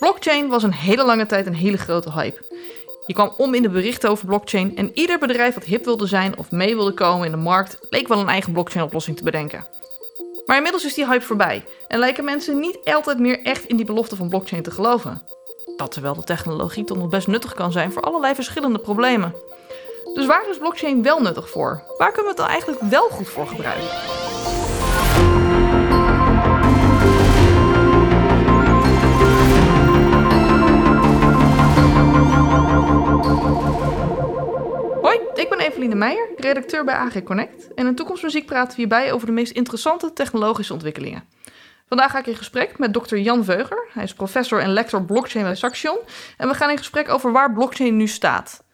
Blockchain was een hele lange tijd een hele grote hype. Je kwam om in de berichten over blockchain en ieder bedrijf dat hip wilde zijn of mee wilde komen in de markt, leek wel een eigen blockchain-oplossing te bedenken. Maar inmiddels is die hype voorbij en lijken mensen niet altijd meer echt in die belofte van blockchain te geloven. Dat terwijl de technologie toch nog best nuttig kan zijn voor allerlei verschillende problemen. Dus waar is blockchain wel nuttig voor? Waar kunnen we het dan eigenlijk wel goed voor gebruiken? Ik ben Eveline Meijer, redacteur bij AG Connect. En in Toekomstmuziek praten we hierbij over de meest interessante technologische ontwikkelingen. Vandaag ga ik in gesprek met Dr. Jan Veuger. Hij is professor en lector blockchain bij Saxion. En we gaan in gesprek over waar blockchain nu staat.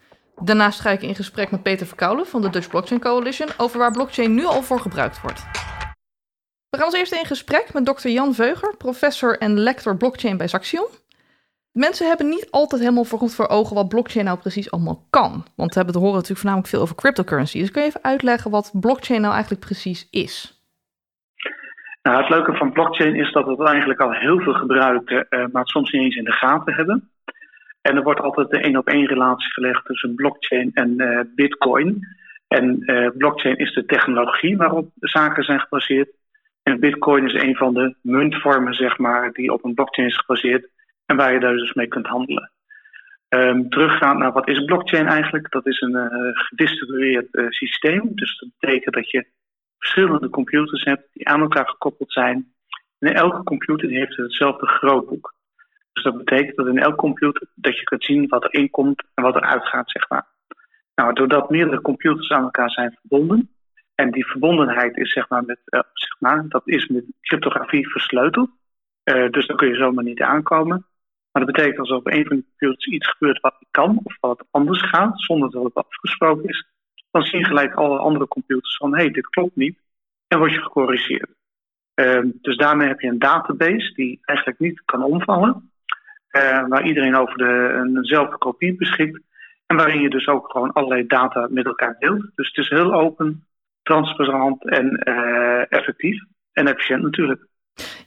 Daarnaast ga ik in gesprek met Peter Verkoulen van de Dutch Blockchain Coalition over waar blockchain nu al voor gebruikt wordt. We gaan als eerste in gesprek met Dr. Jan Veuger, professor en lector blockchain bij Saxion. Mensen hebben niet altijd helemaal voor goed voor ogen wat blockchain nou precies allemaal kan. Want we hebben horen natuurlijk voornamelijk veel over cryptocurrency. Dus kun je even uitleggen wat blockchain nou eigenlijk precies is? Nou, het leuke van blockchain is dat het eigenlijk al heel veel gebruiken, uh, maar het soms niet eens in de gaten hebben. En er wordt altijd de één op één relatie gelegd tussen blockchain en uh, bitcoin. En uh, blockchain is de technologie waarop zaken zijn gebaseerd. En bitcoin is een van de muntvormen, zeg maar, die op een blockchain is gebaseerd. En waar je daar dus mee kunt handelen. Um, teruggaan naar wat is blockchain eigenlijk? Dat is een uh, gedistribueerd uh, systeem. Dus dat betekent dat je verschillende computers hebt die aan elkaar gekoppeld zijn. En elke computer heeft hetzelfde grootboek. Dus dat betekent dat in elke computer dat je kunt zien wat er inkomt en wat er uitgaat, zeg maar. Nou, doordat meerdere computers aan elkaar zijn verbonden, en die verbondenheid is zeg maar met, uh, zeg maar, dat is met cryptografie versleuteld. dus daar kun je zomaar niet aankomen. Maar dat betekent als er op een van die computers iets gebeurt wat niet kan, of wat anders gaat, zonder dat het afgesproken is, dan zien gelijk alle andere computers van hé, hey, dit klopt niet, en word je gecorrigeerd. Uh, dus daarmee heb je een database die eigenlijk niet kan omvallen, uh, waar iedereen over de, eenzelfde kopie beschikt, en waarin je dus ook gewoon allerlei data met elkaar deelt. Dus het is heel open, transparant en uh, effectief en efficiënt natuurlijk.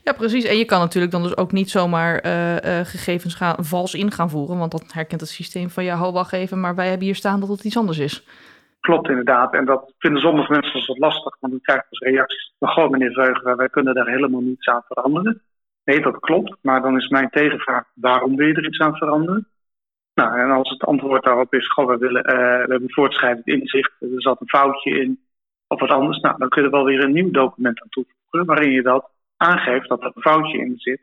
Ja, precies. En je kan natuurlijk dan dus ook niet zomaar uh, uh, gegevens gaan, vals in gaan voeren, want dat herkent het systeem van ja, ho, wacht even, maar wij hebben hier staan dat het iets anders is. Klopt inderdaad. En dat vinden sommige mensen dus wat lastig, want dan krijg je als reacties. Maar gewoon meneer Veugen, wij kunnen daar helemaal niets aan veranderen. Nee, dat klopt. Maar dan is mijn tegenvraag, waarom wil je er iets aan veranderen? Nou, en als het antwoord daarop is, goh, we, willen, uh, we hebben voortschrijdend inzicht, er zat een foutje in, of wat anders. Nou, dan kun je wel weer een nieuw document aan toevoegen, waarin je dat aangeeft dat er een foutje in zit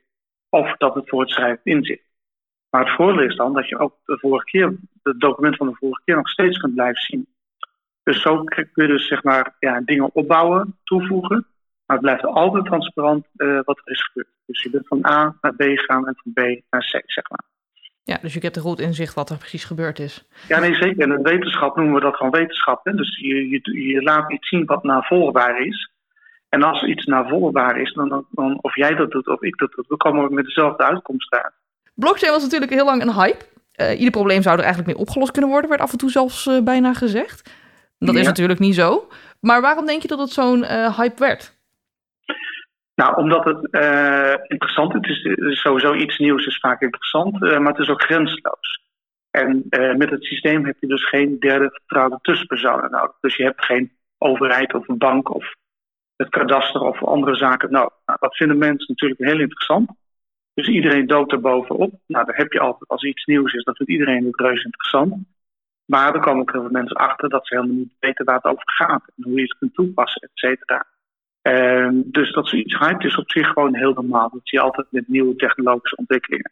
of dat het voortschrijdend in zit. Maar het voordeel is dan dat je ook de vorige keer, het document van de vorige keer nog steeds kunt blijven zien. Dus zo kun je dus zeg maar ja, dingen opbouwen, toevoegen, maar het blijft altijd transparant uh, wat er is gebeurd. Dus je bent van A naar B gaan en van B naar C, zeg maar. Ja, dus je hebt een goed inzicht wat er precies gebeurd is. Ja, nee, zeker. En in wetenschap noemen we dat gewoon wetenschap. Hè? Dus je, je, je laat iets zien wat navolgbaar is. En als iets navolgbaar is, dan, dan, of jij dat doet of ik dat doe, dan komen we met dezelfde uitkomst uit. Blockchain was natuurlijk heel lang een hype. Uh, ieder probleem zou er eigenlijk mee opgelost kunnen worden, werd af en toe zelfs uh, bijna gezegd. Dat ja. is natuurlijk niet zo. Maar waarom denk je dat het zo'n uh, hype werd? Nou, omdat het interessant is. Het is sowieso iets nieuws is vaak interessant, maar het is ook grensloos. En met het systeem heb je dus geen derde vertrouwde tussenpersonen nodig. Dus je hebt geen overheid of een bank of het kadaster of andere zaken. Nou, dat vinden mensen natuurlijk heel interessant. Dus iedereen doodt er bovenop. Nou, daar heb je altijd, als iets nieuws is, dat vindt iedereen het reuze interessant. Maar er komen ook heel veel mensen achter dat ze helemaal niet weten waar het over gaat. En hoe je het kunt toepassen, et cetera. Uh, dus dat zoiets hype is op zich gewoon heel normaal. Dat zie je altijd met nieuwe technologische ontwikkelingen.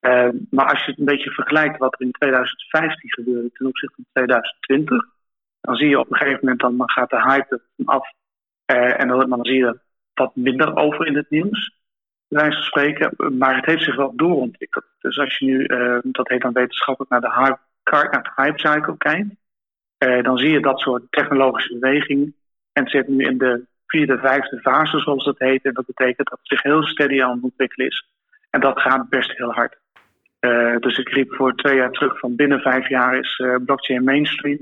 Uh, maar als je het een beetje vergelijkt wat er in 2015 gebeurde ten opzichte van 2020, dan zie je op een gegeven moment dan gaat de hype af uh, en dan, zie je wat minder over in het nieuws, bij van spreken. Maar het heeft zich wel doorontwikkeld. Dus als je nu, uh, dat heet dan wetenschappelijk, naar de hype, naar hype cycle kijkt, uh, dan zie je dat soort technologische bewegingen. En het zit nu in de vierde, vijfde fase, zoals dat heet. En dat betekent dat het zich heel steady aan het ontwikkelen is. En dat gaat best heel hard. dus ik riep voor twee jaar terug van binnen vijf jaar is blockchain mainstream.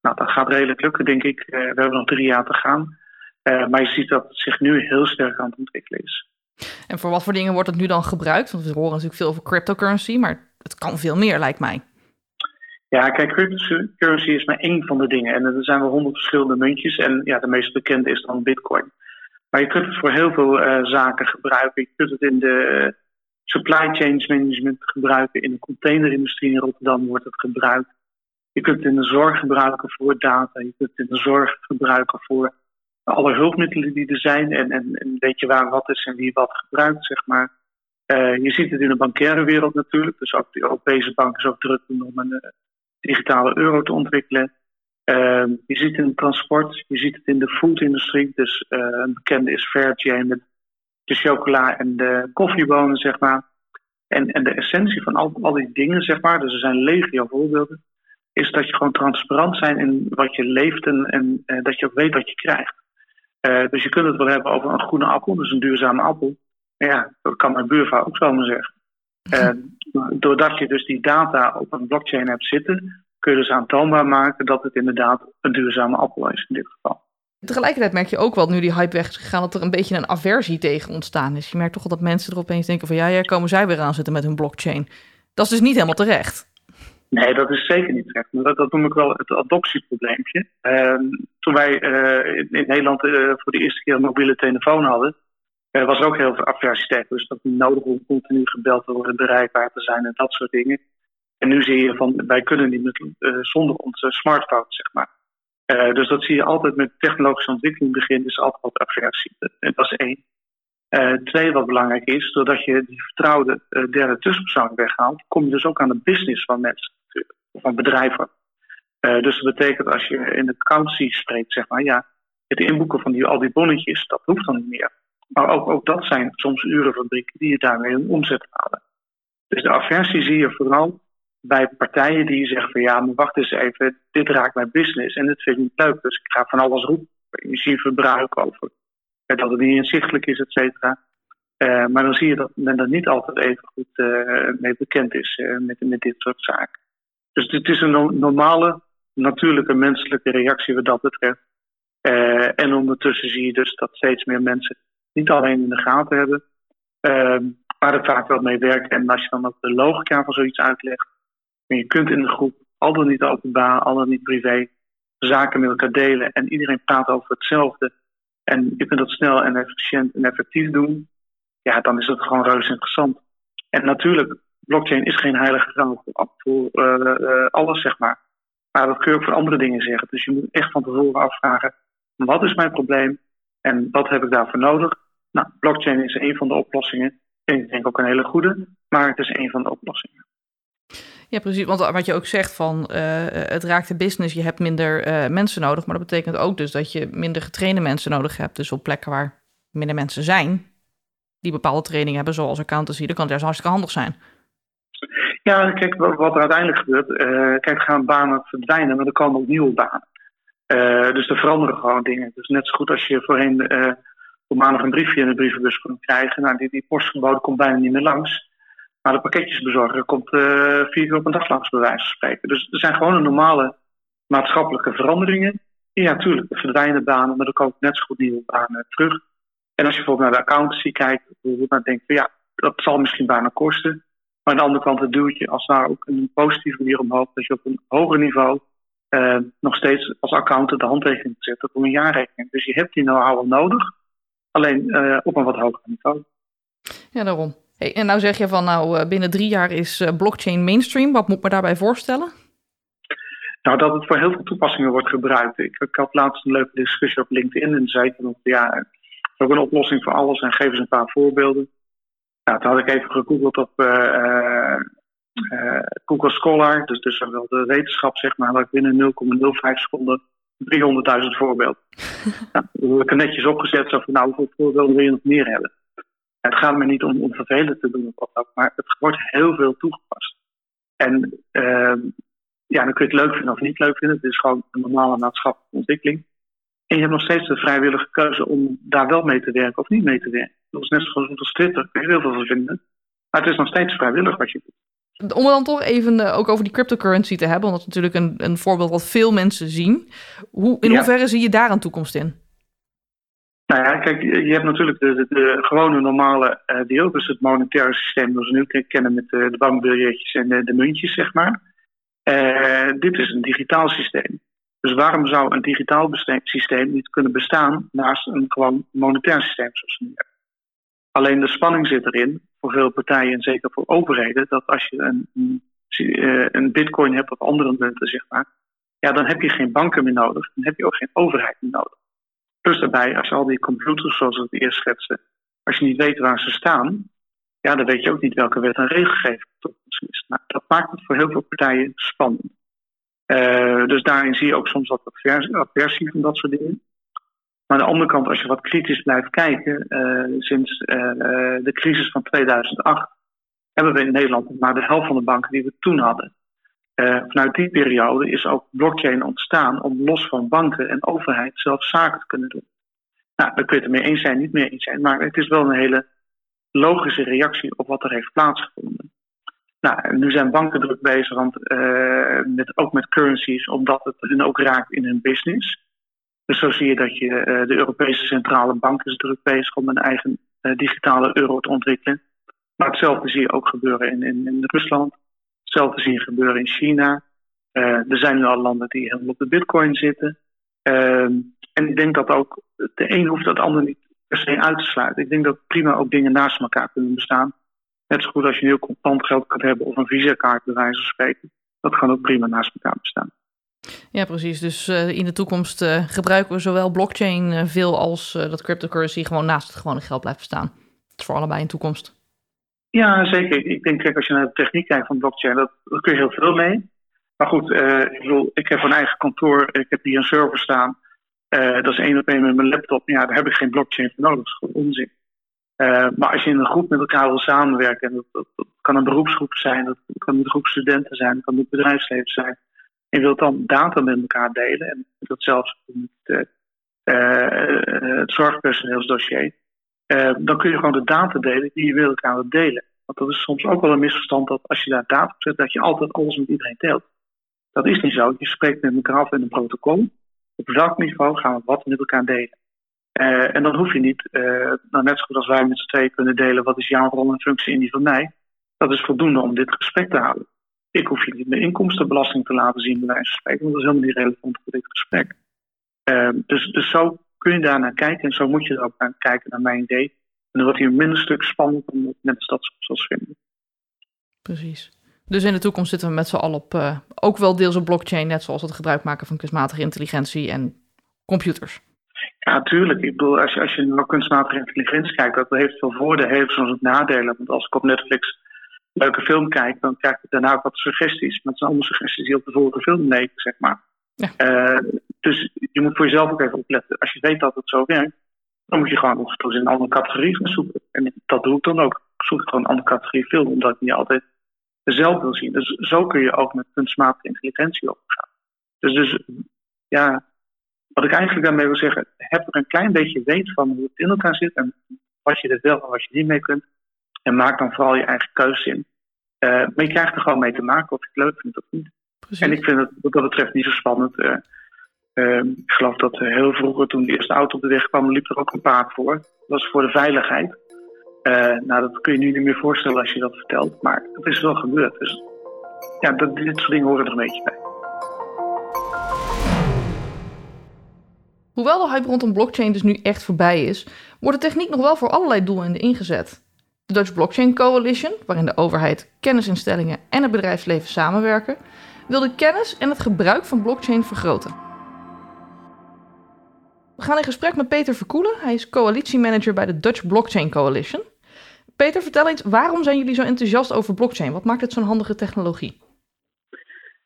Nou, dat gaat redelijk lukken, denk ik. we hebben nog drie jaar te gaan. Uh, maar je ziet dat het zich nu heel sterk aan het ontwikkelen is. En voor wat voor dingen wordt het nu dan gebruikt? Want we horen natuurlijk veel over cryptocurrency, maar het kan veel meer, lijkt mij. Ja, kijk, cryptocurrency is maar één van de dingen. En er zijn wel honderd verschillende muntjes. En ja, de meest bekende is dan Bitcoin. Maar je kunt het voor heel veel uh, zaken gebruiken. Je kunt het in de supply chain management gebruiken. In de containerindustrie in Rotterdam wordt het gebruikt. Je kunt het in de zorg gebruiken voor data. Je kunt het in de zorg gebruiken voor alle hulpmiddelen die er zijn. En, en, weet je waar wat is en wie wat gebruikt, zeg maar. Uh, je ziet het in de bankaire wereld natuurlijk. Dus ook de Europese bank is ook druk om een uh, digitale euro te ontwikkelen. Uh, je ziet het in het transport, je ziet het in de foodindustrie. Dus een bekende is Fairtrade met de chocola en de koffiebonen, zeg maar. En, en de essentie van al, al die dingen, zeg maar, dus er zijn legio voorbeelden, is dat je gewoon transparant zijn in wat je leeft en, en dat je ook weet wat je krijgt. Uh, dus je kunt het wel hebben over een groene appel, dus een duurzame appel. Maar ja, dat kan mijn buurvrouw ook zo maar zeggen. Uh, doordat je dus die data op een blockchain hebt zitten, kun je dus aantoonbaar maken dat het inderdaad een duurzame appel is in dit geval. Tegelijkertijd merk je ook wel, nu die hype weg is gegaan, dat er een beetje een aversie tegen ontstaan is. Je merkt toch wel dat mensen er opeens denken van ja, ja, komen zij weer aan zitten met hun blockchain. Dat is dus niet helemaal terecht. Nee, dat is zeker niet terecht. Dat, dat noem ik wel het adoptieprobleempje. Uh, toen wij uh, in, Nederland uh, voor de eerste keer een mobiele telefoon hadden, was er ook heel veel aversie. Dus dat het nodig om continu gebeld te worden, bereikbaar te zijn en dat soort dingen. En nu zie je van wij kunnen niet zonder onze smartphone, zeg maar. Dus dat zie je altijd met technologische ontwikkeling beginnen, is altijd wat aversie. Dat is één. Twee, wat belangrijk is, doordat je die vertrouwde derde tussenpersoon weghaalt, kom je dus ook aan de business van mensen, van bedrijven. dus dat betekent als je in de accountancy spreekt, zeg maar, ja, het inboeken van die, al die bonnetjes, dat hoeft dan niet meer. Maar ook, ook dat zijn soms urenfabrieken die je daarmee een omzet halen. Dus de aversie zie je vooral bij partijen die zeggen van ja, maar wacht eens even, dit raakt mijn business en dit vind ik niet leuk. Dus ik ga van alles roepen, energieverbruik over, dat het niet inzichtelijk is, et cetera. Uh, maar dan zie je dat men er niet altijd even goed mee bekend is met, met dit soort zaken. Dus het is een no normale, natuurlijke, menselijke reactie wat dat betreft. en ondertussen zie je dus dat steeds meer mensen niet alleen in de gaten hebben, maar er vaak wel mee werken. En als je dan ook de logica van zoiets uitlegt, en je kunt in de groep, al dan niet openbaar, al dan niet privé, zaken met elkaar delen. En iedereen praat over hetzelfde. En je kunt dat snel en efficiënt en effectief doen. Ja, dan is het gewoon reuze interessant. En natuurlijk, blockchain is geen heilige graal voor, uh, uh, alles, zeg maar. Maar dat kun je ook voor andere dingen zeggen. Dus je moet echt van tevoren afvragen: wat is mijn probleem en wat heb ik daarvoor nodig? Nou, blockchain is een van de oplossingen. En ik denk ook een hele goede, maar het is een van de oplossingen. Ja, precies. Want wat je ook zegt van uh, het raakt de business, je hebt minder mensen nodig. Maar dat betekent ook dus dat je minder getrainde mensen nodig hebt. Dus op plekken waar minder mensen zijn die bepaalde training hebben, zoals accountancy, dan kan het juist hartstikke handig zijn. Ja, kijk, wat er uiteindelijk gebeurt. Uh, kijk, gaan banen verdwijnen, maar er komen ook nieuwe banen. dus er veranderen gewoon dingen. Dus net zo goed als je voorheen op maandag een briefje in de brievenbus kon krijgen. Nou, die, die komt bijna niet meer langs. Maar de pakketjesbezorger komt uh, vier keer op een dag langs, bij wijze van spreken. Dus er zijn gewoon normale maatschappelijke veranderingen. Ja, natuurlijk, er verdwijnen banen, maar er komen net zo goed nieuwe banen terug. En als je bijvoorbeeld naar de accountancy kijkt, dan denk je, ja, dat zal misschien banen kosten. Maar aan de andere kant, het duwtje als daar ook een positieve manier omhoog, dat je op een hoger niveau uh, nog steeds als accountant de handtekening zet op een jaarrekening. Dus je hebt die know-how wel nodig, alleen uh, op een wat hoger niveau. Ja, daarom. Hey, en nou zeg je van, nou, eh, binnen drie jaar is uh, blockchain mainstream. Wat moet ik me daarbij voorstellen? Nou, dat het voor heel veel toepassingen wordt gebruikt. Ik, ik had laatst een leuke discussie op LinkedIn en zei ik van, ja, het is ook een oplossing voor alles en geef eens een paar voorbeelden. Nou, toen had ik even gegoogeld op uh, Google Scholar, dus, dus wel de wetenschap, zeg maar, dat ik binnen 0,05 seconden 300.000 voorbeelden. nou, dat heb ik er netjes opgezet, zo van, nou, hoeveel voorbeelden wil je nog meer hebben? Het gaat me niet om, om vervelend te doen of wat ook, maar het wordt heel veel toegepast. En uh, ja, dan kun je het leuk vinden of niet leuk vinden. Het is gewoon een normale maatschappelijke ontwikkeling. En je hebt nog steeds de vrijwillige keuze om daar wel mee te werken of niet mee te werken. Dat is net zoals op Twitter, kun je heel veel van vinden. Maar het is nog steeds vrijwillig wat je doet. Om dan toch even uh, ook over die cryptocurrency te hebben, want dat is natuurlijk een, een voorbeeld wat veel mensen zien. Hoe, in ja. hoeverre zie je daar een toekomst in? Nou ja, kijk, je hebt natuurlijk de, de, de gewone normale uh, deel, dus het monetaire systeem zoals we nu kennen met de, de bankbiljetjes en de, de, muntjes, zeg maar. Uh, dit is een digitaal systeem. Dus waarom zou een digitaal systeem niet kunnen bestaan naast een gewoon monetair systeem zoals nu hebben? Alleen de spanning zit erin, voor veel partijen en zeker voor overheden, dat als je een, een, een bitcoin hebt of andere munten, zeg maar, ja, dan heb je geen banken meer nodig. Dan heb je ook geen overheid meer nodig. Plus daarbij, als al die computers, zoals we het eerst schetsen, als je niet weet waar ze staan, ja, dan weet je ook niet welke wet en regelgeving is. Nou, dat maakt het voor heel veel partijen spannend. Uh, dus daarin zie je ook soms wat aversie van dat soort dingen. Maar aan de andere kant, als je wat kritisch blijft kijken, uh, sinds uh, de crisis van 2008 hebben we in Nederland maar de helft van de banken die we toen hadden. Vanuit die periode is ook blockchain ontstaan om los van banken en overheid zelf zaken te kunnen doen. Nou, daar kun je het ermee eens zijn, niet mee eens zijn, maar het is wel een hele logische reactie op wat er heeft plaatsgevonden. Nou, nu zijn banken druk bezig, want, uh, met, ook met currencies, omdat het hen ook raakt in hun business. Dus zo zie je dat je, uh, de Europese Centrale Bank is druk bezig om een eigen digitale euro te ontwikkelen. Maar hetzelfde zie je ook gebeuren in, in, in Rusland. Hetzelfde zien gebeuren in China. Er zijn nu al landen die helemaal op de bitcoin zitten. Uh, en ik denk dat ook de een hoeft dat ander niet per se uit te sluiten. Ik denk dat prima ook dingen naast elkaar kunnen bestaan. Net zo goed als je een heel contant geld kan hebben of een visa-kaart bij wijze van spreken. Dat kan ook prima naast elkaar bestaan. Ja, precies. Dus uh, in de toekomst uh, gebruiken we zowel blockchain uh, veel als dat cryptocurrency gewoon naast het gewone geld blijft bestaan. Dat is voor allebei in de toekomst. Ja, zeker. Ik denk, kijk, als je naar de techniek kijkt van blockchain, dat, daar kun je heel veel mee. Maar goed, ik, bedoel, ik heb een eigen kantoor, ik heb hier een server staan. Dat is één op één met mijn laptop. Ja, daar heb ik geen blockchain voor nodig. Dat is gewoon onzin. Uh, maar als je in een groep met elkaar wil samenwerken, en dat, dat, kan een beroepsgroep zijn, dat kan een groep studenten zijn, dat kan het bedrijfsleven zijn. En je wilt dan data met elkaar delen, en dat zelfs met het zorgpersoneelsdossier. Dan kun je gewoon de data delen die je wil elkaar delen. Want dat is soms ook wel een misverstand dat als je daar data op zet, dat je altijd alles met iedereen deelt. Dat is niet zo. Je spreekt met elkaar af in een protocol. Op welk niveau gaan we wat met elkaar delen? Uh, en dan hoef je niet, uh, nou net zo goed als wij met z'n tweeën kunnen delen, wat is jouw rol en functie in die van mij. Dat is voldoende om dit gesprek te houden. Ik hoef je niet mijn inkomstenbelasting te laten zien, bij wijze van spreken, want dat is helemaal niet relevant voor dit gesprek. Uh, dus, dus zo kun je daar naar kijken en zo moet je er ook naar kijken, naar mijn idee. En dan wordt hij een minder stuk spannend om mensen dat vinden. Precies. Dus in de toekomst zitten we met z'n allen op, ook wel deels op blockchain, net zoals het gebruik maken van kunstmatige intelligentie en computers. Ja, natuurlijk. Ik bedoel, als je, als je naar kunstmatige intelligentie kijkt, dat heeft veel voordelen, heeft soms ook nadelen. Want als ik op Netflix een leuke film kijk, dan krijg ik daarna ook wat suggesties. Maar het zijn allemaal suggesties die op de vorige film leken, zeg maar. Ja. Uh, dus je moet voor jezelf ook even opletten. Als je weet dat het zo werkt, dan moet je gewoon nog in een andere categorie gaan zoeken. En dat doe ik dan ook. Ik zoek gewoon een andere categorie film, omdat ik niet altijd dezelfde wil zien. Dus zo kun je ook met kunstmatige intelligentie omgaan. Dus, dus ja, wat ik eigenlijk daarmee wil zeggen, heb er een klein beetje weet van hoe het in elkaar zit en wat je er wel en wat je niet mee kunt. En maak dan vooral je eigen keuze in. Uh, maar je krijgt er gewoon mee te maken of je het leuk vindt of niet. Precies. En ik vind het wat dat betreft niet zo spannend. Uh, uh, ik geloof dat heel vroeger, toen de eerste auto op de weg kwam, liep er ook een paard voor. Dat was voor de veiligheid. Nou, dat kun je nu niet meer voorstellen als je dat vertelt. Maar het is wel gebeurd. Dus ja, dat, dit soort dingen horen er een beetje bij. Hoewel de hype rondom blockchain dus nu echt voorbij is, wordt de techniek nog wel voor allerlei doeleinden ingezet. De Dutch Blockchain Coalition, waarin de overheid, kennisinstellingen en het bedrijfsleven samenwerken, wil de kennis en het gebruik van blockchain vergroten. We gaan in gesprek met Peter Verkoelen. Hij is coalitiemanager bij de Dutch Blockchain Coalition. Peter, vertel eens, waarom zijn jullie zo enthousiast over blockchain? Wat maakt het zo'n handige technologie?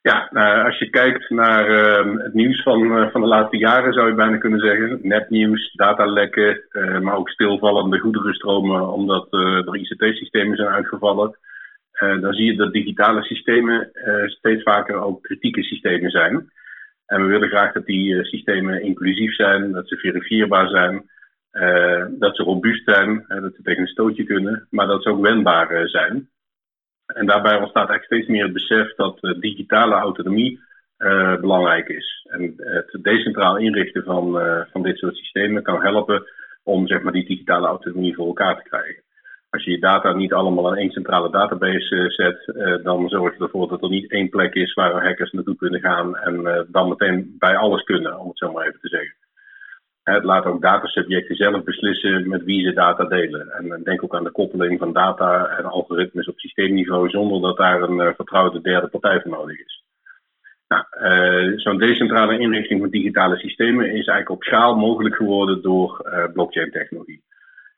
Ja, nou, als je kijkt naar uh, het nieuws van, uh, van de laatste jaren, zou je bijna kunnen zeggen. Nepnieuws, datalekken, uh, maar ook stilvallende goederenstromen omdat er ICT-systemen zijn uitgevallen. dan zie je dat digitale systemen steeds vaker ook kritieke systemen zijn. En we willen graag dat die systemen inclusief zijn, dat ze verifieerbaar zijn, dat ze robuust zijn, dat ze tegen een stootje kunnen, maar dat ze ook wendbaar zijn. En daarbij ontstaat eigenlijk steeds meer het besef dat uh, digitale autonomie uh, belangrijk is. En het decentraal inrichten van, van dit soort systemen kan helpen om zeg maar, die digitale autonomie voor elkaar te krijgen. Als je je data niet allemaal in één centrale database zet, dan zorg je ervoor dat er niet één plek is waar hackers naartoe kunnen gaan en dan meteen bij alles kunnen, om het zo maar even te zeggen. Het laat ook datasubjecten zelf beslissen met wie ze data delen. En denk ook aan de koppeling van data en algoritmes op systeemniveau zonder dat daar een uh, vertrouwde derde partij voor nodig is. Nou, uh, Zo'n decentrale inrichting van digitale systemen is eigenlijk op schaal mogelijk geworden door uh, blockchain-technologie.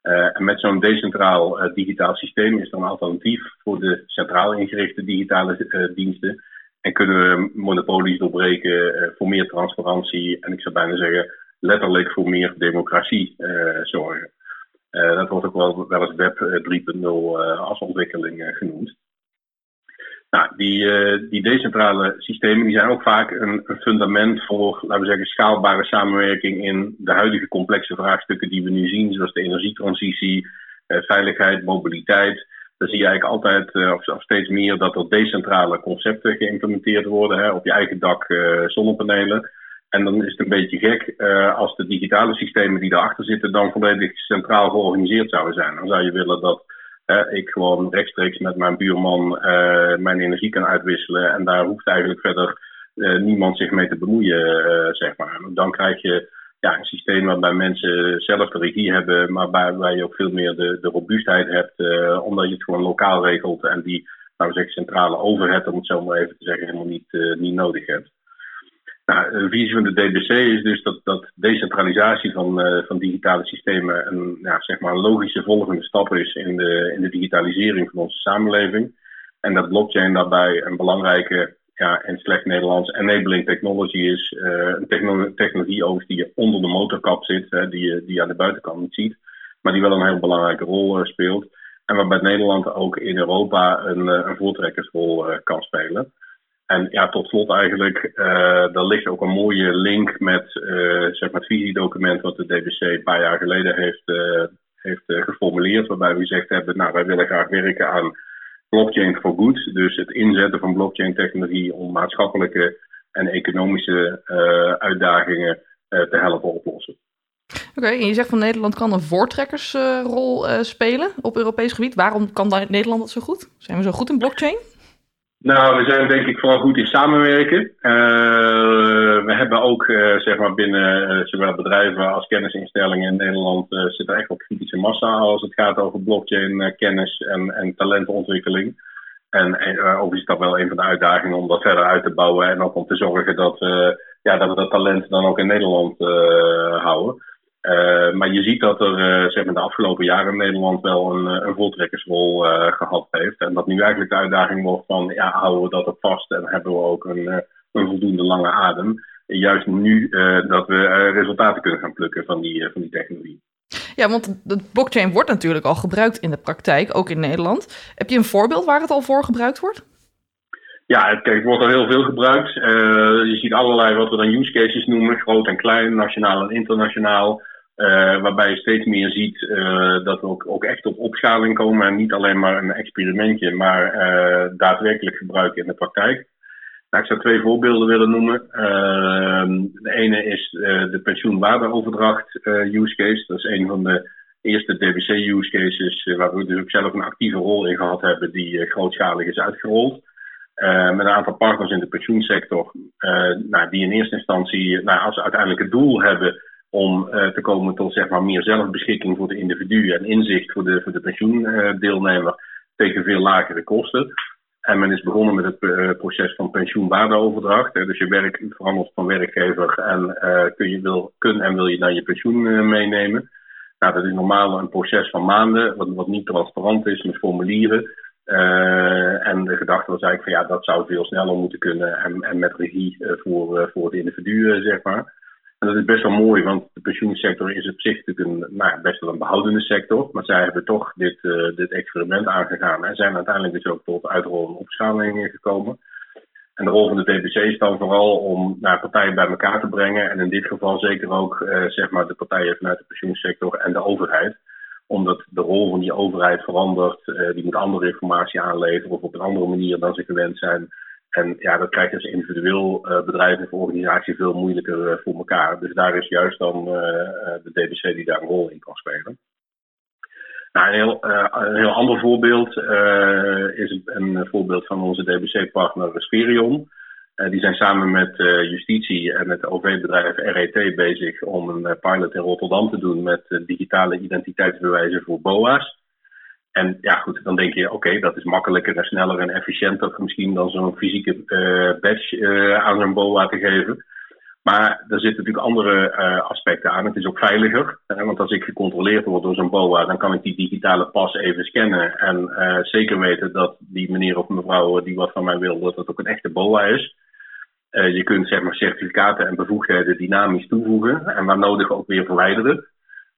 en met zo'n decentraal digitaal systeem is er een alternatief voor de centraal ingerichte digitale diensten. En kunnen we monopolies doorbreken voor meer transparantie en ik zou bijna zeggen letterlijk voor meer democratie uh, zorgen. Uh, dat wordt ook wel, wel eens Web 3.0 uh, als ontwikkeling genoemd. Nou, die, die decentrale systemen die zijn ook vaak een, een, fundament voor, laten we zeggen, schaalbare samenwerking in de huidige complexe vraagstukken die we nu zien, zoals de energietransitie, veiligheid, mobiliteit. Dan zie je eigenlijk altijd, of, steeds meer, dat er decentrale concepten geïmplementeerd worden. Hè, op je eigen dak zonnepanelen. En dan is het een beetje gek uh, als de digitale systemen die daarachter zitten dan volledig centraal georganiseerd zouden zijn. Dan zou je willen dat ik gewoon rechtstreeks met mijn buurman uh, mijn energie kan uitwisselen. En daar hoeft eigenlijk verder niemand zich mee te bemoeien, zeg maar. Dan krijg je ja, een systeem waarbij mensen zelf de regie hebben, maar waarbij je ook veel meer de, de robuustheid hebt, omdat je het gewoon lokaal regelt en die, nou zeg, centrale overheid, om het zo maar even te zeggen, helemaal niet, niet nodig hebt. Nou, een visie van de DBC is dus dat, dat decentralisatie van, uh, van digitale systemen een, ja, zeg maar logische volgende stap is in de, in de digitalisering van onze samenleving. En dat blockchain daarbij een belangrijke, ja, in slecht Nederlands, enabling technology is. Uh, een techno technologie die onder de motorkap zit, hè, die, je, die je aan de buitenkant niet ziet, maar die wel een heel belangrijke rol uh, speelt. En waarbij Nederland ook in Europa een, een voortrekkersrol kan spelen. En ja, tot slot eigenlijk, uh, er ligt ook een mooie link met uh, zeg maar het visiedocument wat de DBC een paar jaar geleden heeft, uh, heeft geformuleerd. Waarbij we gezegd hebben, nou wij willen graag werken aan blockchain for good. Dus het inzetten van blockchain technologie om maatschappelijke en economische uitdagingen te helpen oplossen. Oké, en je zegt van Nederland kan een voortrekkersrol spelen op Europees gebied. Waarom kan Nederland dat zo goed? Zijn we zo goed in blockchain? Nou, we zijn denk ik vooral goed in samenwerken. Uh, we hebben ook uh, zeg maar binnen uh, zowel bedrijven als kennisinstellingen in Nederland zit er echt wel kritische massa als het gaat over blockchain kennis en, en talentontwikkeling. En, en overigens is dat wel een van de uitdagingen om dat verder uit te bouwen en ook om te zorgen dat, ja, dat we dat talent dan ook in Nederland houden. Uh, maar je ziet dat er uh, zeg maar de afgelopen jaren in Nederland wel een, eh, een voltrekkersrol uh, gehad heeft. En dat nu eigenlijk de uitdaging wordt van, ja, houden we dat op vast en hebben we ook een, een voldoende lange adem. juist nu dat we resultaten kunnen gaan plukken van die, van die technologie. Ja, want de blockchain wordt natuurlijk al gebruikt in de praktijk, ook in Nederland. Heb je een voorbeeld waar het al voor gebruikt wordt? Ja, het, kijk, het wordt al heel veel gebruikt. je ziet allerlei wat we dan use cases noemen, groot en klein, nationaal en internationaal. Uh, waarbij je steeds meer ziet uh, dat we ook, ook, echt op opschaling komen en niet alleen maar een experimentje, maar uh, daadwerkelijk gebruiken in de praktijk. Nou, ik zou twee voorbeelden willen noemen. de ene is de pensioenwaardeoverdracht use case. Dat is een van de eerste DBC use cases waar we dus ook zelf een actieve rol in gehad hebben die grootschalig is uitgerold. met een aantal partners in de pensioensector, nou, die in eerste instantie, nou, als uiteindelijk het doel hebben om uh, te komen tot zeg maar, meer zelfbeschikking voor de individu en inzicht voor de, voor de pensioendeelnemer tegen veel lagere kosten. En men is begonnen met het uh, proces van pensioenwaardeoverdracht. dus je werk verandert van werkgever en uh, kun, je wil, kun en wil je dan je pensioen meenemen. Nou, dat is normaal een proces van maanden, wat, wat niet transparant is met formulieren. en de gedachte was eigenlijk van ja, dat zou veel sneller moeten kunnen en, en met regie voor, voor het individu, zeg maar. En dat is best wel mooi, want de pensioensector is op zich natuurlijk een, nou, best wel een behoudende sector. Maar zij hebben toch dit, uh, dit experiment aangegaan en zijn uiteindelijk dus ook tot uitrol en opschaling gekomen. En de rol van de DBC is dan vooral om nou, partijen bij elkaar te brengen. En in dit geval zeker ook uh, zeg maar de partijen vanuit de pensioensector en de overheid. Omdat de rol van die overheid verandert. Uh, die moet andere informatie aanleveren of op een andere manier dan ze gewend zijn En ja, dat krijg je als individueel uh, bedrijf of organisatie veel moeilijker voor elkaar. Dus daar is juist dan de DBC die daar een rol in kan spelen. Nou, een, heel, heel ander voorbeeld is een, voorbeeld van onze DBC-partner Sperion. Uh, die zijn samen met justitie en het OV-bedrijf RET bezig om een pilot in Rotterdam te doen met digitale identiteitsbewijzen voor BOA's. En ja, goed, dan denk je, oké, dat is makkelijker en sneller en efficiënter misschien dan zo'n fysieke badge aan zo'n BOA te geven. Maar er zitten natuurlijk andere aspecten aan. Het is ook veiliger. want als ik gecontroleerd word door zo'n BOA, dan kan ik die digitale pas even scannen. En zeker weten dat die meneer of mevrouw die wat van mij wil, dat dat ook een echte BOA is. Je kunt zeg maar, certificaten en bevoegdheden dynamisch toevoegen en waar nodig ook weer verwijderen.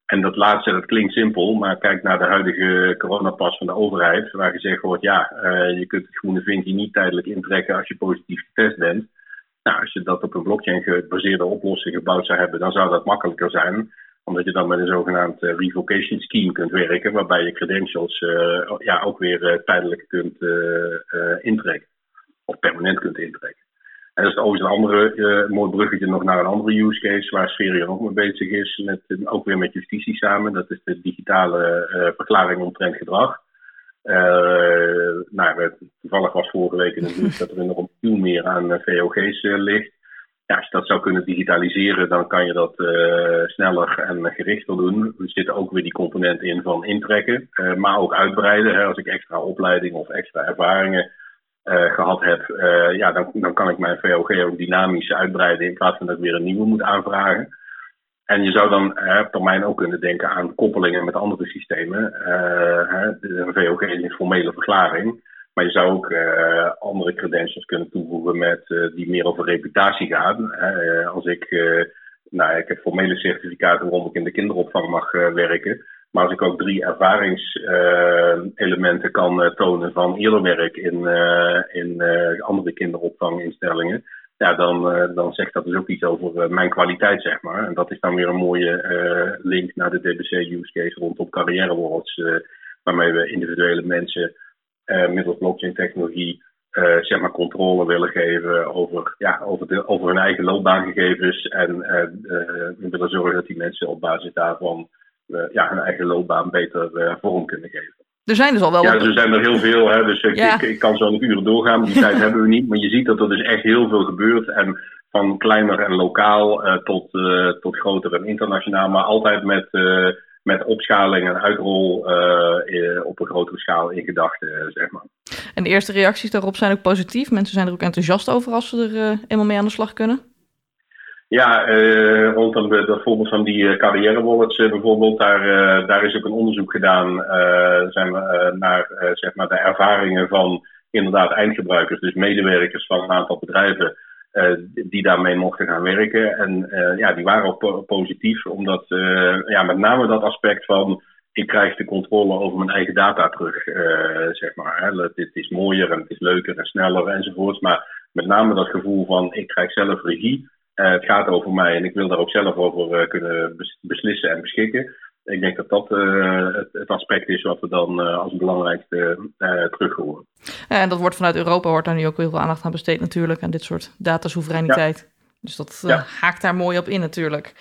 En dat laatste, dat klinkt simpel, maar kijk naar de huidige coronapas van de overheid, waar gezegd wordt, ja, uh, je kunt het groene vinkje niet tijdelijk intrekken als je positief getest bent. Nou, als je dat op een blockchain gebaseerde oplossing gebouwd zou hebben, dan zou dat makkelijker zijn, omdat je dan met een zogenaamd uh, revocation scheme kunt werken, waarbij je credentials ja, ook weer tijdelijk kunt intrekken, of permanent kunt intrekken. En dat is overigens een andere, uh, mooi bruggetje nog naar een andere use case waar Sferion ook mee bezig is, met, ook weer met justitie samen. Dat is de digitale uh, verklaring omtrent gedrag. Uh, nou, toevallig was vorige week in het nieuws dat er nog veel meer aan VOG's ligt. Ja, als je dat zou kunnen digitaliseren, dan kan je dat sneller en gerichter doen. Er zitten ook weer die component in van intrekken, maar ook uitbreiden. Hè, als ik extra opleiding of extra ervaringen gehad heb, uh, ja, dan, dan kan ik mijn VOG ook dynamisch uitbreiden in plaats van dat ik weer een nieuwe moet aanvragen. En je zou dan uh, op termijn ook kunnen denken aan koppelingen met andere systemen. de VOG is een formele verklaring. Maar je zou ook andere credentials kunnen toevoegen met, die meer over reputatie gaan. als ik, nou, ik heb formele certificaten waarom ik in de kinderopvang mag werken. Maar als ik ook drie ervaringselementen kan eh, tonen van eerder werk in, eh, in eh, andere kinderopvanginstellingen, ja, dan, dan zegt dat dus ook iets over mijn kwaliteit, zeg maar. En dat is dan weer een mooie link naar de DBC-use case rondom carrière waarmee we individuele mensen middels blockchain-technologie zeg maar controle willen geven over, ja, over, de, over hun eigen loopbaangegevens. En willen zorgen dat die mensen op basis daarvan uh, ja, hun eigen loopbaan beter uh, vorm kunnen geven. Er zijn dus al wel. Ja, er zijn er heel veel. Hè, dus ik, ik, ik, kan zo nog uren doorgaan, maar die tijd hebben we niet. Maar je ziet dat er dus echt heel veel gebeurt. En van kleiner en lokaal uh, tot, tot groter en internationaal. Maar altijd met, met opschaling en uitrol op een grotere schaal in gedachten, zeg maar. En de eerste reacties daarop zijn ook positief. Mensen zijn er ook enthousiast over als ze er eenmaal mee aan de slag kunnen. Ja, uh, rondom de, de voorbeeld van die uh, carrière wallets uh, bijvoorbeeld, daar, daar is ook een onderzoek gedaan zijn we, naar zeg maar de ervaringen van inderdaad eindgebruikers, dus medewerkers van een aantal bedrijven die daarmee mochten gaan werken. En ja, die waren ook positief, omdat ja, met name dat aspect van ik krijg de controle over mijn eigen data terug, zeg maar. Het is mooier en het is leuker en sneller enzovoorts, maar met name dat gevoel van ik krijg zelf regie. Uh, het gaat over mij en ik wil daar ook zelf over uh, kunnen beslissen en beschikken. Ik denk dat dat uh, het, het, aspect is wat we dan als belangrijkste terug horen. Ja, en dat wordt vanuit Europa wordt daar nu ook heel veel aandacht aan besteed natuurlijk, aan dit soort datasoevereiniteit. Ja. Dus dat ja. haakt daar mooi op in natuurlijk.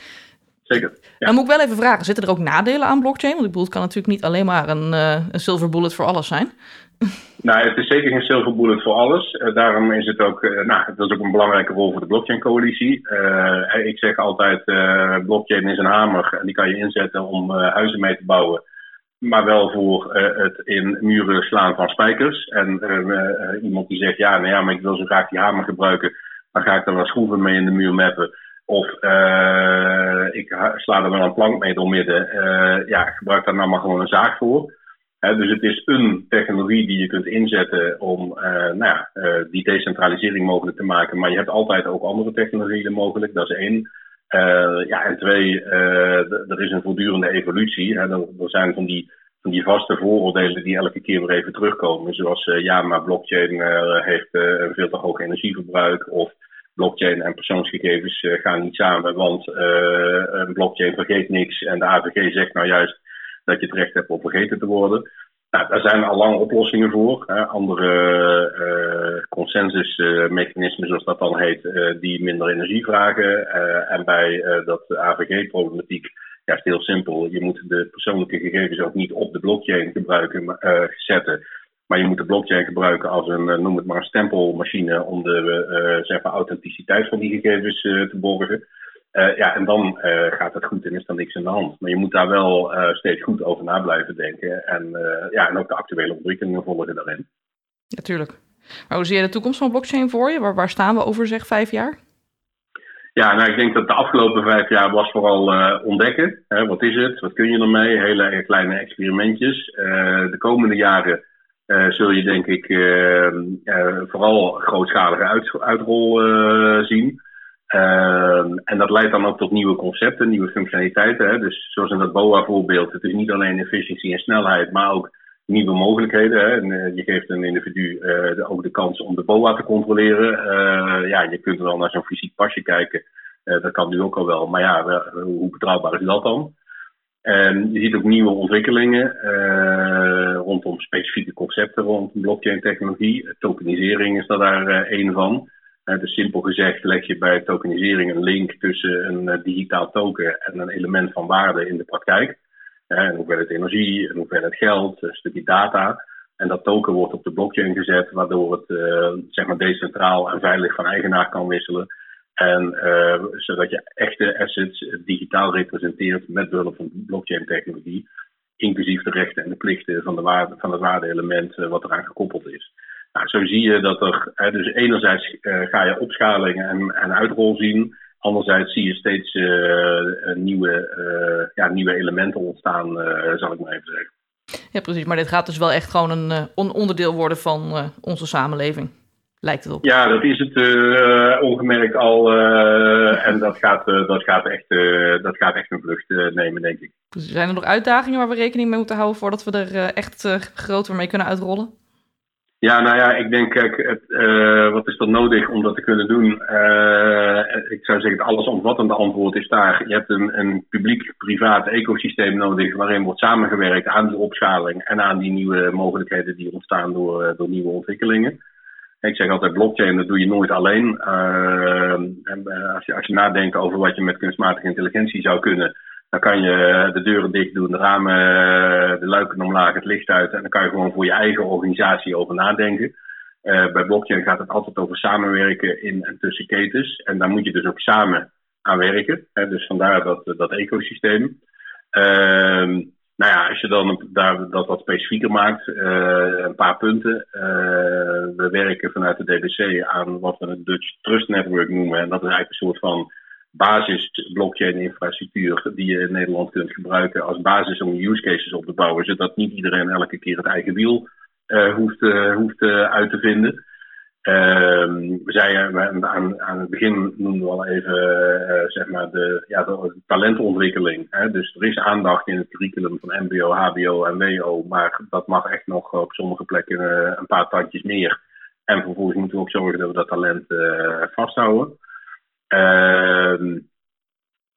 Zeker. Ja. Dan moet ik wel even vragen, zitten er ook nadelen aan blockchain? Want ik bedoel, het kan natuurlijk niet alleen maar een, een silver bullet voor alles zijn. Nou, het is zeker geen silver bullet voor alles. Uh, daarom is het ook, uh, nou, is ook een belangrijke rol voor de blockchain-coalitie. Uh, ik zeg altijd, blockchain is een hamer en die kan je inzetten om huizen mee te bouwen. Maar wel voor het in muren slaan van spijkers. En iemand die zegt, ja, nou ja, maar ik wil zo graag die hamer gebruiken. Dan ga ik er wel schroeven mee in de muur mappen. Of ik sla er wel een plank mee door midden. ja, gebruik daar nou maar gewoon een zaag voor dus het is een technologie die je kunt inzetten om uh, nou ja, uh, die decentralisering mogelijk te maken. Maar je hebt altijd ook andere technologieën mogelijk. Dat is één. Uh, ja, en twee, er is een voortdurende evolutie. Hè. Er, er, zijn van die, van die vaste vooroordelen die elke keer weer even terugkomen. Zoals ja, maar blockchain heeft een veel te hoog energieverbruik. Of blockchain en persoonsgegevens gaan niet samen, want een blockchain vergeet niks. En de AVG zegt nou juist dat je het recht hebt om vergeten te worden. Nou, daar zijn al lang oplossingen voor. Hè. Andere uh, consensusmechanismen, zoals dat dan heet, uh, die minder energie vragen. Uh, en bij dat AVG-problematiek ja, is het heel simpel. Je moet de persoonlijke gegevens ook niet op de blockchain gebruiken, zetten. Maar je moet de blockchain gebruiken als een, noem het maar, een stempelmachine om de zeg maar, authenticiteit van die gegevens te borgen. Uh, ja, en dan uh, gaat het goed en is er niks aan de hand. Maar je moet daar wel uh, steeds goed over na blijven denken. En, ja, en ook de actuele ontwikkelingen volgen daarin. Natuurlijk. Maar hoe zie je de toekomst van blockchain voor je? Waar, waar staan we over zeg vijf jaar? Ja, nou ik denk dat de afgelopen vijf jaar was vooral ontdekken. Hè, wat is het? Wat kun je ermee? Hele kleine experimentjes. de komende jaren zul je denk ik vooral grootschalige uit, uitrol zien. Uh, en dat leidt dan ook tot nieuwe concepten, nieuwe functionaliteiten. Hè? Dus zoals in dat BOA-voorbeeld, het is niet alleen efficiëntie en snelheid, maar ook nieuwe mogelijkheden. Hè? En, uh, je geeft een individu uh, de, ook de kans om de BOA te controleren. Eh, ja, je kunt wel naar zo'n fysiek pasje kijken. dat kan nu ook al wel. Maar ja, hoe betrouwbaar is dat dan? En je ziet ook nieuwe ontwikkelingen rondom specifieke concepten rond blockchain technologie. Tokenisering is daar één van dus simpel gezegd leg je bij tokenisering een link tussen een uh, digitaal token en een element van waarde in de praktijk. Een hoeveelheid energie, een hoeveelheid geld, een stukje data. En dat token wordt op de blockchain gezet, waardoor het zeg maar decentraal en veilig van eigenaar kan wisselen. En zodat je echte assets digitaal representeert met behulp van blockchain technologie. Inclusief de rechten en de plichten van, de waarde, van het waarde-element wat eraan gekoppeld is. Nou, zo zie je dat er, hè, dus enerzijds uh, ga je opschalingen en, en uitrol zien. Anderzijds zie je steeds uh, nieuwe, uh, ja, nieuwe elementen ontstaan, zal ik maar even zeggen. Ja, precies. Maar dit gaat dus wel echt gewoon een onderdeel worden van onze samenleving. Lijkt het op. Ja, dat is het ongemerkt al. en dat gaat, dat, gaat echt, dat gaat echt een vlucht nemen, denk ik. Zijn er nog uitdagingen waar we rekening mee moeten houden voordat we er echt groter mee kunnen uitrollen? Ja, nou ja, ik denk, kijk, het, uh, wat is er nodig om dat te kunnen doen? Uh, ik zou zeggen, het allesomvattende antwoord is daar. Je hebt een, een publiek-privaat ecosysteem nodig waarin wordt samengewerkt aan die opschaling en aan die nieuwe mogelijkheden die ontstaan door, uh, door nieuwe ontwikkelingen. Ik zeg altijd, blockchain, dat doe je nooit alleen. En, als, je, als je nadenkt over wat je met kunstmatige intelligentie zou kunnen, dan kan je de deuren dicht doen, de ramen, de luiken omlaag, het licht uit. En dan kan je gewoon voor je eigen organisatie over nadenken. Uh, bij blockchain gaat het altijd over samenwerken in en tussen ketens. En daar moet je dus ook samen aan werken. Hè? Dus vandaar dat, dat ecosysteem. Uh, nou ja, als je dan daar, dat wat specifieker maakt, een paar punten. We werken vanuit de DBC aan wat we het Dutch Trust Network noemen. En dat is eigenlijk een soort van basis blockchain infrastructuur die je in Nederland kunt gebruiken als basis om use cases op te bouwen, zodat niet iedereen elke keer het eigen wiel uh, hoeft, uh, hoeft uh, uit te vinden. Ehm, we zeiden aan, aan het begin noemden we al even zeg maar de, ja, de talentontwikkeling. Hè? Dus er is aandacht in het curriculum van MBO, HBO en WO, maar dat mag echt nog op sommige plekken een paar tandjes meer. En vervolgens moeten we ook zorgen dat we dat talent vasthouden. Uh,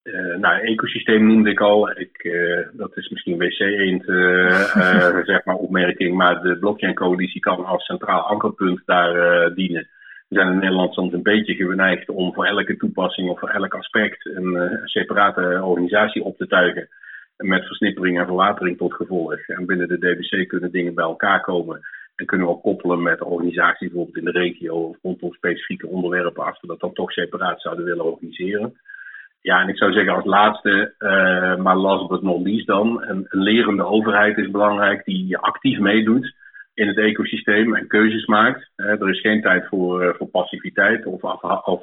uh, nou, ecosysteem noemde ik al. Ik, uh, dat is misschien wc eend uh, zeg maar opmerking. Maar de blockchain coalitie kan als centraal ankerpunt daar dienen. We zijn in Nederland soms een beetje geneigd om voor elke toepassing of voor elk aspect een, een separate organisatie op te tuigen. Met versnippering en verwatering tot gevolg. En binnen de DBC kunnen dingen bij elkaar komen. En kunnen we ook koppelen met organisaties bijvoorbeeld in de regio rondom specifieke onderwerpen als we dat dan toch separaat zouden willen organiseren. Ja, en ik zou zeggen als laatste, uh, maar last but not least dan, een, lerende overheid is belangrijk die actief meedoet in het ecosysteem en keuzes maakt. Uh, er is geen tijd voor, uh, voor passiviteit of, of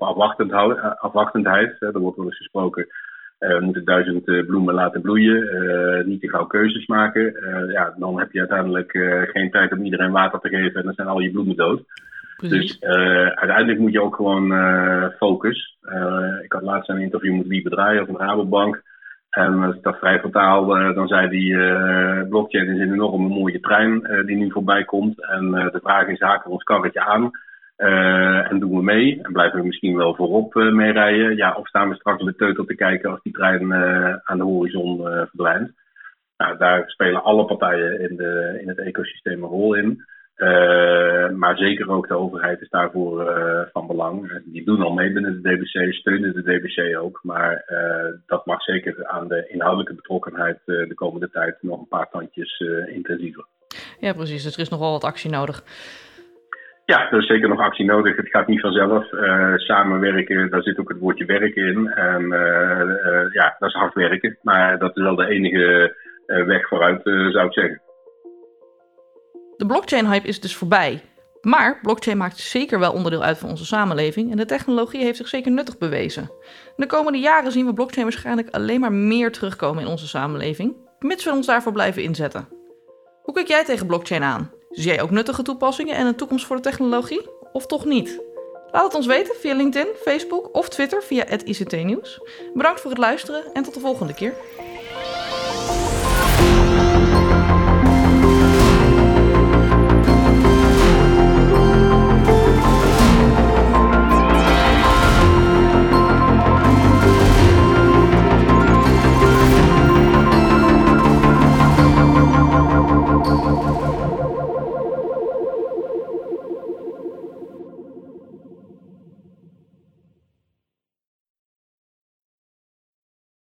afwachtendheid. er wordt wel eens gesproken we moeten duizend uh, bloemen laten bloeien, uh, niet te gauw keuzes maken. ja, dan heb je uiteindelijk geen tijd om iedereen water te geven en dan zijn al je bloemen dood. Precies. Dus uiteindelijk moet je ook gewoon focus. ik had laatst een interview met Wie Bedraaier van Rabobank. En dat vrij vertaal, dan zei die blockchain is een enorme mooie trein die nu voorbij komt. En de vraag is, haken we ons karretje aan? Uh, en doen we mee en blijven we misschien wel voorop uh, mee rijden. Ja, of staan we straks met teutel te kijken als die trein uh, aan de horizon verdwijnt. Nou, daar spelen alle partijen in, de, in het ecosysteem een rol in. maar zeker ook de overheid is daarvoor van belang. Die doen al mee binnen de DBC, steunen de DBC ook. Maar dat mag zeker aan de inhoudelijke betrokkenheid de komende tijd nog een paar tandjes intensiever. Ja, precies. Dus er is nog wel wat actie nodig. Ja, er is zeker nog actie nodig. Het gaat niet vanzelf. Uh, samenwerken, daar zit ook het woordje werken in. En uh, ja, dat is hard werken. Maar dat is wel de enige weg vooruit, zou ik zeggen. De blockchain-hype is dus voorbij. Maar blockchain maakt zeker wel onderdeel uit van onze samenleving en de technologie heeft zich zeker nuttig bewezen. De komende jaren zien we blockchain waarschijnlijk alleen maar meer terugkomen in onze samenleving, mits we ons daarvoor blijven inzetten. Hoe kijk jij tegen blockchain aan? Zie jij ook nuttige toepassingen en een toekomst voor de technologie? Of toch niet? Laat het ons weten via LinkedIn, Facebook of Twitter via het ICT Nieuws. Bedankt voor het luisteren en tot de volgende keer.